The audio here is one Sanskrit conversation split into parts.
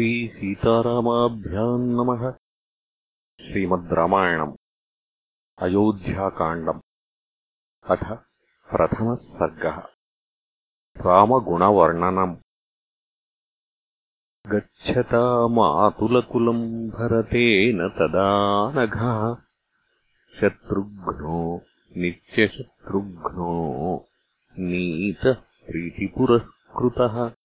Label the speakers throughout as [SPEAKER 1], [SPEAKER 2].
[SPEAKER 1] श्रीसीतारामाभ्याम् नमः। श्रीमद् रामायणम् अयोध्याकाण्डम्। अथ प्रथमः सर्गः। रामगुणवर्णनम्। गच्छता मातुलकुलम् भरतेन तदा नघः। शत्रुघ्नो नित्यशत्रुघ्नो नीतः प्रीतिपुरस्कृतः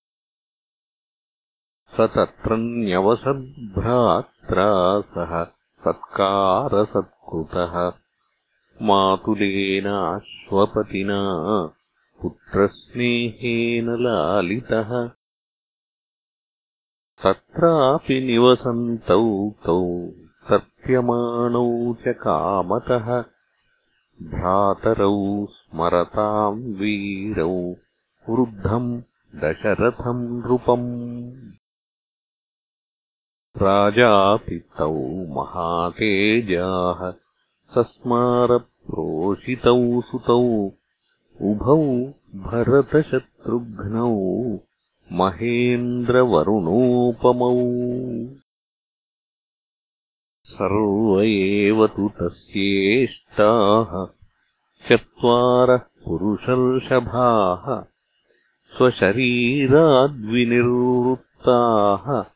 [SPEAKER 1] स तत्र न्यवसद्भ्रात्रा सह सत्कारसत्कृतः मातुलेनाश्वपतिना पुत्रस्नेहेन लालितः। तत्रापि निवसन्तौ तौ तर्प्यमाणौ च कामतः। भ्रातरौ स्मरताम् वीरौ वृद्धम् दशरथम् नृपम् तौ महातेजाः सस्मारप्रोषितौ सुतौ उभौ भरतशत्रुघ्नौ महेन्द्रवरुणोपमौ। सर्व एव तु तस्येष्टाः चत्वारः पुरुषर्षभाः स्वशरीराद्विनिवृत्ताः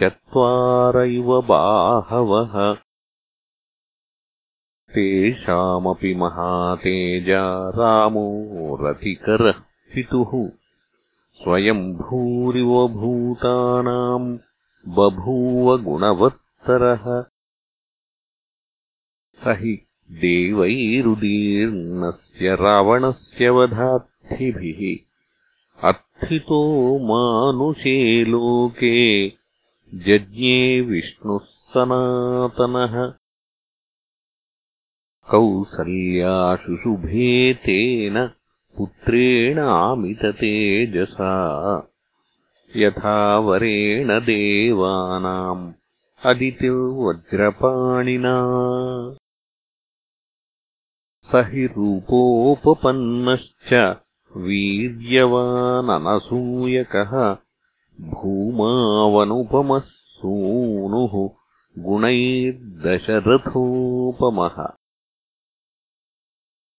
[SPEAKER 1] चत्वार इव बाहवः। तेषामपि महातेजा रामो रतिकरः पितुः। स्वयम्भूरिव भूतानाम् बभूव गुणवत्तरः। स हि देवैरुदीर्णस्य रावणस्य वधार्थिभिः। अर्थितो मानुषे लोके जज्ञे विष्णुः सनातनः। कौसल्याशुशुभे तेन पुत्रेणामिततेजसा। यथा वरेण देवानाम् अदितिर्वज्रपाणिना। स हि रूपोपपन्नश्च वीर्यवाननसूयकः भूमावनुपमः सूनुः गुणैर्दशरथोपमः।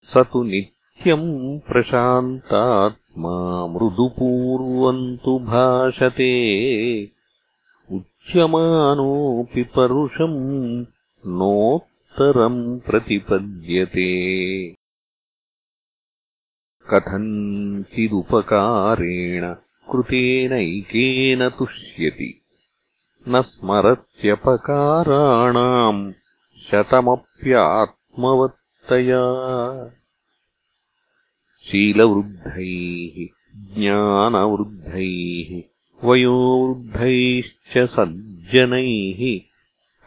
[SPEAKER 1] स तु नित्यम् प्रशान्तात्मा मृदुपूर्वम् तु भाषते। उच्यमानोऽपि परुषम् नोत्तरम् प्रतिपद्यते। कथञ्चिदुपकारेण कृतेनैकेन तुष्यति। न स्मरत्यपकाराणाम् शतमप्यात्मवत्तया। शीलवृद्धैः ज्ञानवृद्धैः वयोवृद्धैश्च सज्जनैः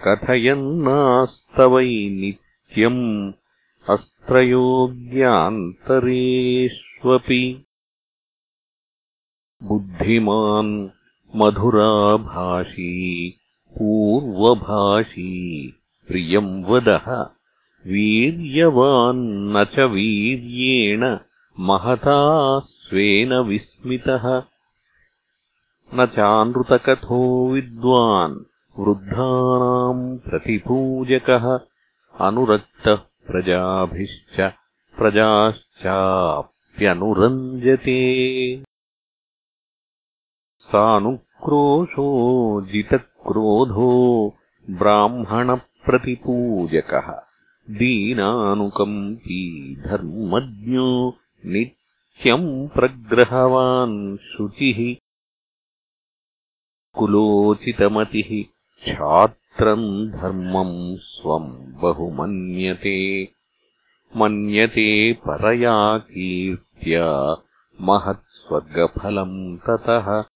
[SPEAKER 1] कथयन्नास्तवै नित्यम् अस्त्रयोग्यान्तरेष्वपि बुद्धिमान् मधुराभाषी पूर्वभाषी प्रियम् वदः वीर्यवान्न च वीर्येण महता स्वेन विस्मितः। न चानृतकथो विद्वान् वृद्धानाम् प्रतिपूजकः अनुरक्तः प्रजाभिश्च प्रजाश्चाप्यनुरञ्जते सानुक्रोशो जितक्रोधो ब्राह्मणप्रतिपूजकः। दीनानुकम्पी धर्मज्ञो नित्यम् प्रग्रहवान् शुचिः। कुलोचितमतिः छात्रम् धर्मम् स्वम् बहु मन्यते मन्यते परया कीर्त्या महत्स्वर्गफलम् ततः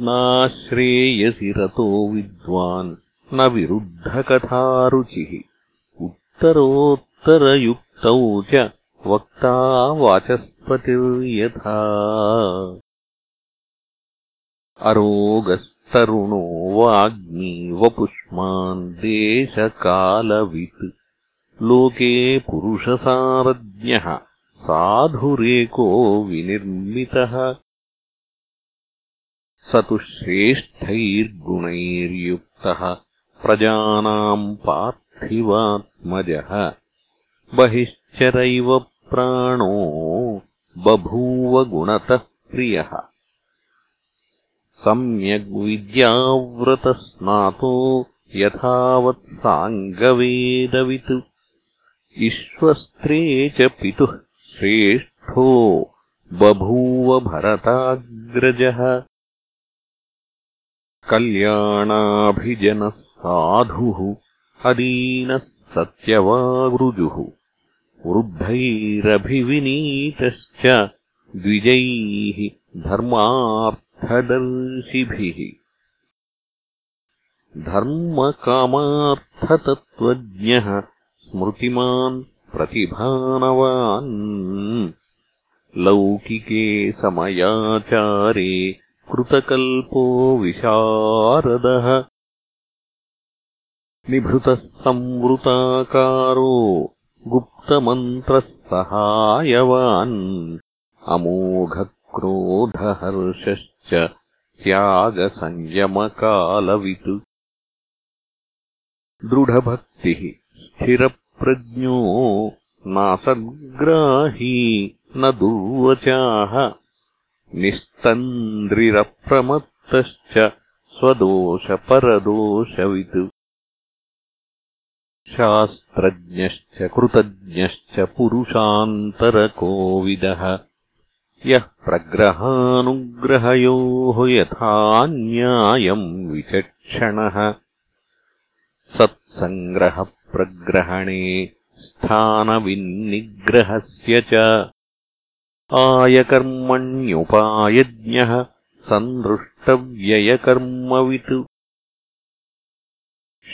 [SPEAKER 1] नाश्रेयसि रतो विद्वान् न विरुद्धकथारुचिः। उत्तरोत्तरयुक्तौ च वक्ता वाचस्पतिर्यथा। अरोगस्तरुणो वाग्मीवपुष्मान् देशकालवित्। लोके पुरुषसारज्ञः साधुरेको विनिर्मितः स तु श्रेष्ठैर्गुणैर्युक्तः प्रजानाम् पार्थिवात्मजः। बहिश्चरैव प्राणो बभूव गुणतः प्रियः। सम्यग्विद्याव्रतस्नातो यथावत्साङ्गवेदवित् विश्वस्त्रे च पितुः श्रेष्ठो बभूव भरताग्रजः कल्याणाभिजनः साधुः अदीनः सत्यवागृजुः वृद्धैरभिविनीतश्च द्विजैः धर्मार्थदर्शिभिः। धर्मकामार्थतत्त्वज्ञः स्मृतिमान् प्रतिभानवान्। लौकिके समयाचारे कृतकल्पो विशारदः। निभृतः संवृताकारो गुप्तमन्त्रः सहायवान् अमोघक्रोधहर्षश्च त्यागसंयमकालवित्। दृढभक्तिः स्थिरप्रज्ञो नासद्ग्राही न दुर्वचाः निस्तन्द्रिरप्रमत्तश्च स्वदोषपरदोषवित् शास्त्रज्ञश्च कृतज्ञश्च पुरुषान्तरकोविदः। यः प्रग्रहानुग्रहयोः यथा न्यायम् विचक्षणः। सत्सङ्ग्रहप्रग्रहणे स्थानविन्निग्रहस्य च आयकर्मण्युपायज्ञः सन्दृष्टव्ययकर्मवित्।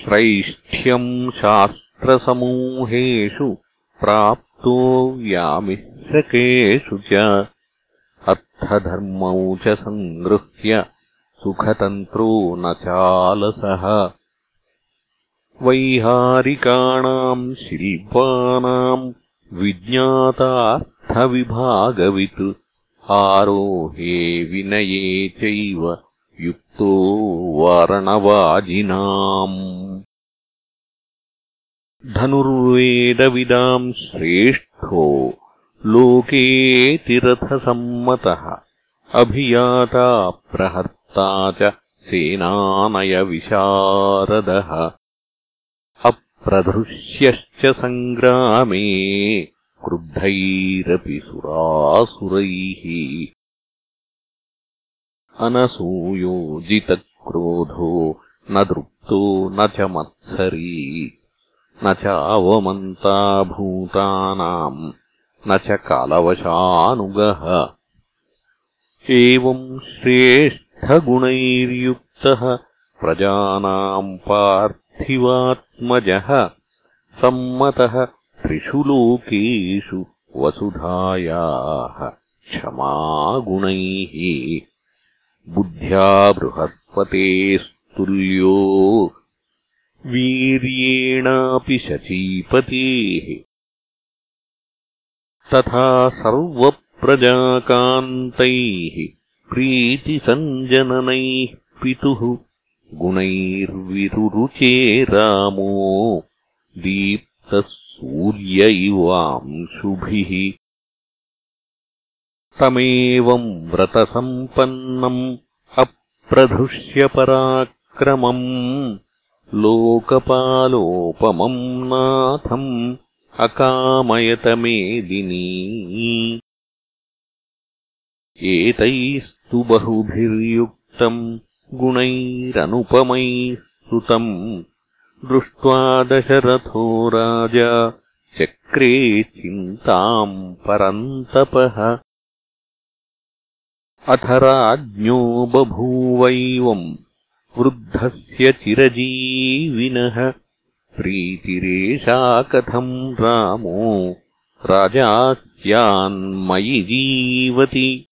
[SPEAKER 1] श्रैष्ठ्यम् शास्त्रसमूहेषु प्राप्तो व्यामिश्रकेषु च अर्थधर्मौ च सङ्गृह्य सुखतन्त्रो न चालसः। वैहारिकाणाम् शिल्पानाम् विज्ञातार्थविभागवित् आरोहे विनये चैव युक्तो वारणवाजिनाम्। धनुर्वेदविदाम् श्रेष्ठो लोकेतिरथसम्मतः अभियाता प्रहर्ता च सेनानयविशारदः अप्रधृष्यश्च सङ्ग्रामे क्रुद्धैरपि सुरासुरैः अनसूयोजितक्रोधो न दृप्तो न च मत्सरी न चावमन्ता भूतानाम् न च कालवशानुगः। एवम् श्रेष्ठगुणैर्युक्तः प्रजानाम् पार्थिवात्मजः सम्मतः त्रिषु लोकेषु वसुधायाः क्षमागुणैः बुद्ध्या बृहस्पतेस्तुल्यो वीर्येणापि शचीपतेः तथा सर्वप्रजाकान्तैः प्रीतिसञ्जननैः पितुः गुणैर्विरुरुचे रामो दीप्तः सूर्य इवांशुभिः तमेवम् व्रतसम्पन्नम् अप्रधृष्यपराक्रमम् लोकपालोपमम् नाथम् अकामयतमेदिनी। एतैस्तु बहुभिर्युक्तम् गुणैरनुपमैः सुतम् दृष्ट्वा दशरथो राजा चक्रे चिन्ताम् परन्तपः। अथ राज्ञो बभूवैवम् वृद्धस्य चिरजीविनः। प्रीतिरेषा कथम् रामो राजा स्यान्मयि जीवति।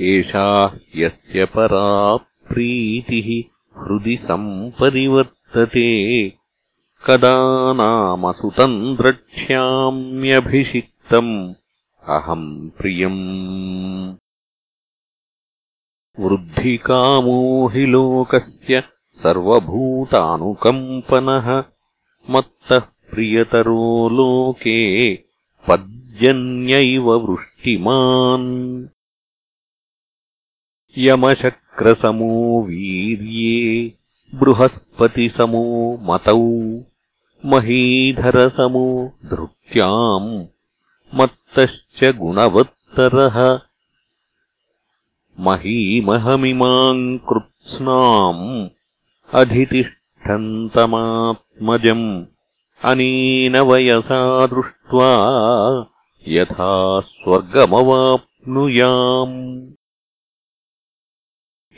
[SPEAKER 1] एषा यस्य परा प्रीतिः हृदि सम्परिवर्तते। कदा नाम सुतम् द्रक्ष्याम्यभिषिक्तम्। अहम् प्रियम्। वृद्धिकामो हि लोकस्य सर्वभूतानुकम्पनः। मत्तः प्रियतरो लोके पद्यन्यैव वृष्टिमान् यमशक्रसमो वीर्ये बृहस्पतिसमो मतौ महीधरसमो धृत्याम् मत्तश्च गुणवत्तरः। महीमहमिमाम् कृत्स्नाम् अधितिष्ठन्तमात्मजम् अनेन वयसा दृष्ट्वा यथा स्वर्गमवाप्नुयाम्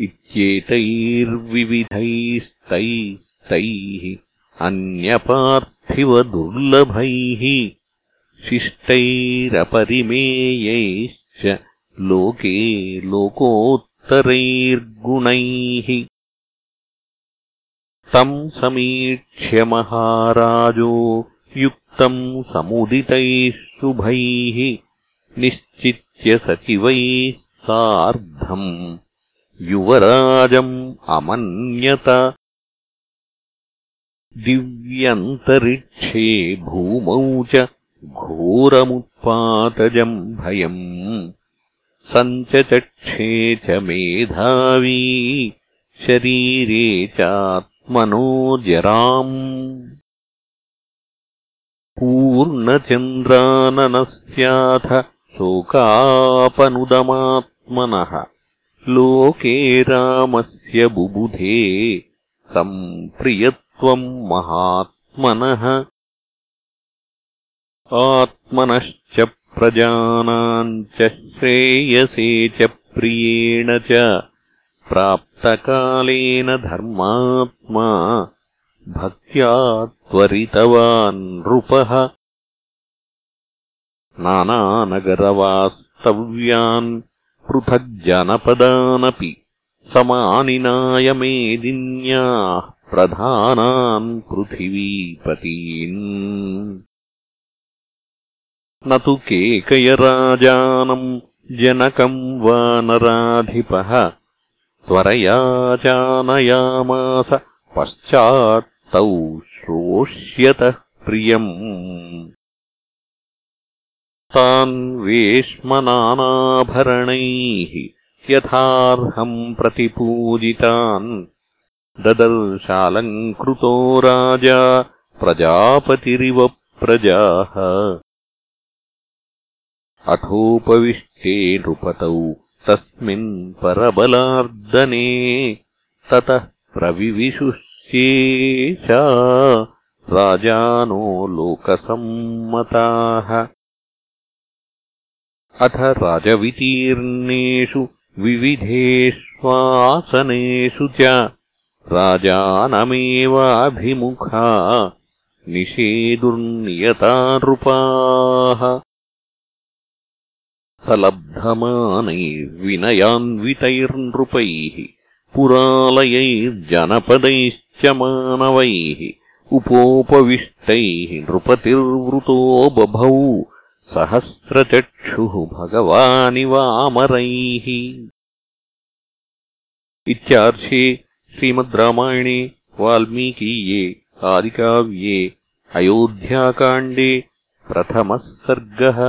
[SPEAKER 1] इत्येतैर्विविधैस्तैस्तैः अन्यपार्थिवदुर्लभैः शिष्टैरपरिमेयैश्च लोके लोकोत्तरैर्गुणैः तम् समीक्ष्य महाराजो युक्तम् समुदितैः शुभैः निश्चित्य सचिवैः सार्धम् युवराजम् अमन्यत। दिव्यन्तरिक्षे भूमौ च घोरमुत्पातजम् भयम्। सञ्चचक्षे च मेधावी शरीरे चात्मनो जराम्। पूर्णचन्द्राननस्याथ शोकापनुदमात्मनः लोके रामस्य बुबुधे सम्प्रियत्वम् महात्मनः। आत्मनश्च प्रजानाम् च श्रेयसे च प्रियेण च प्राप्तकालेन धर्मात्मा भक्त्या त्वरितवान् नृपः। नानानगरवास्तव्यान् पृथग्जनपदानपि समानिनायमेदिन्याः प्रधानान् पृथिवीपतीन्। न तु केकयराजानम् जनकम् वा नराधिपः त्वरया चानयामास पश्चात्तौ श्रोष्यतः प्रियम् तान् वेश्मनानाभरणैः यथार्हम् प्रतिपूजितान्। ददर्शालङ्कृतो राजा प्रजापतिरिव प्रजाः। अथोपविष्टे नृपतौ तस्मिन् परबलार्दने ततः प्रविविशुष्येषा राजानो लोकसम्मताः अथ राजवितीर्णेषु विविधेष्वासनेषु च राजानमेवाभिमुखा निषेदुर्नियतानृपाः सलब्धमानैर्विनयान्वितैर्नृपैः पुरालयैर्जनपदैश्च मानवैः उपोपविष्टैः नृपतिर्वृतो बभौ सहस्रचक्षुः भगवानिवामरैः। इत्यार्षे श्रीमद् रामायणे वाल्मीकीये आदिकाव्ये अयोध्याकाण्डे प्रथमः सर्गः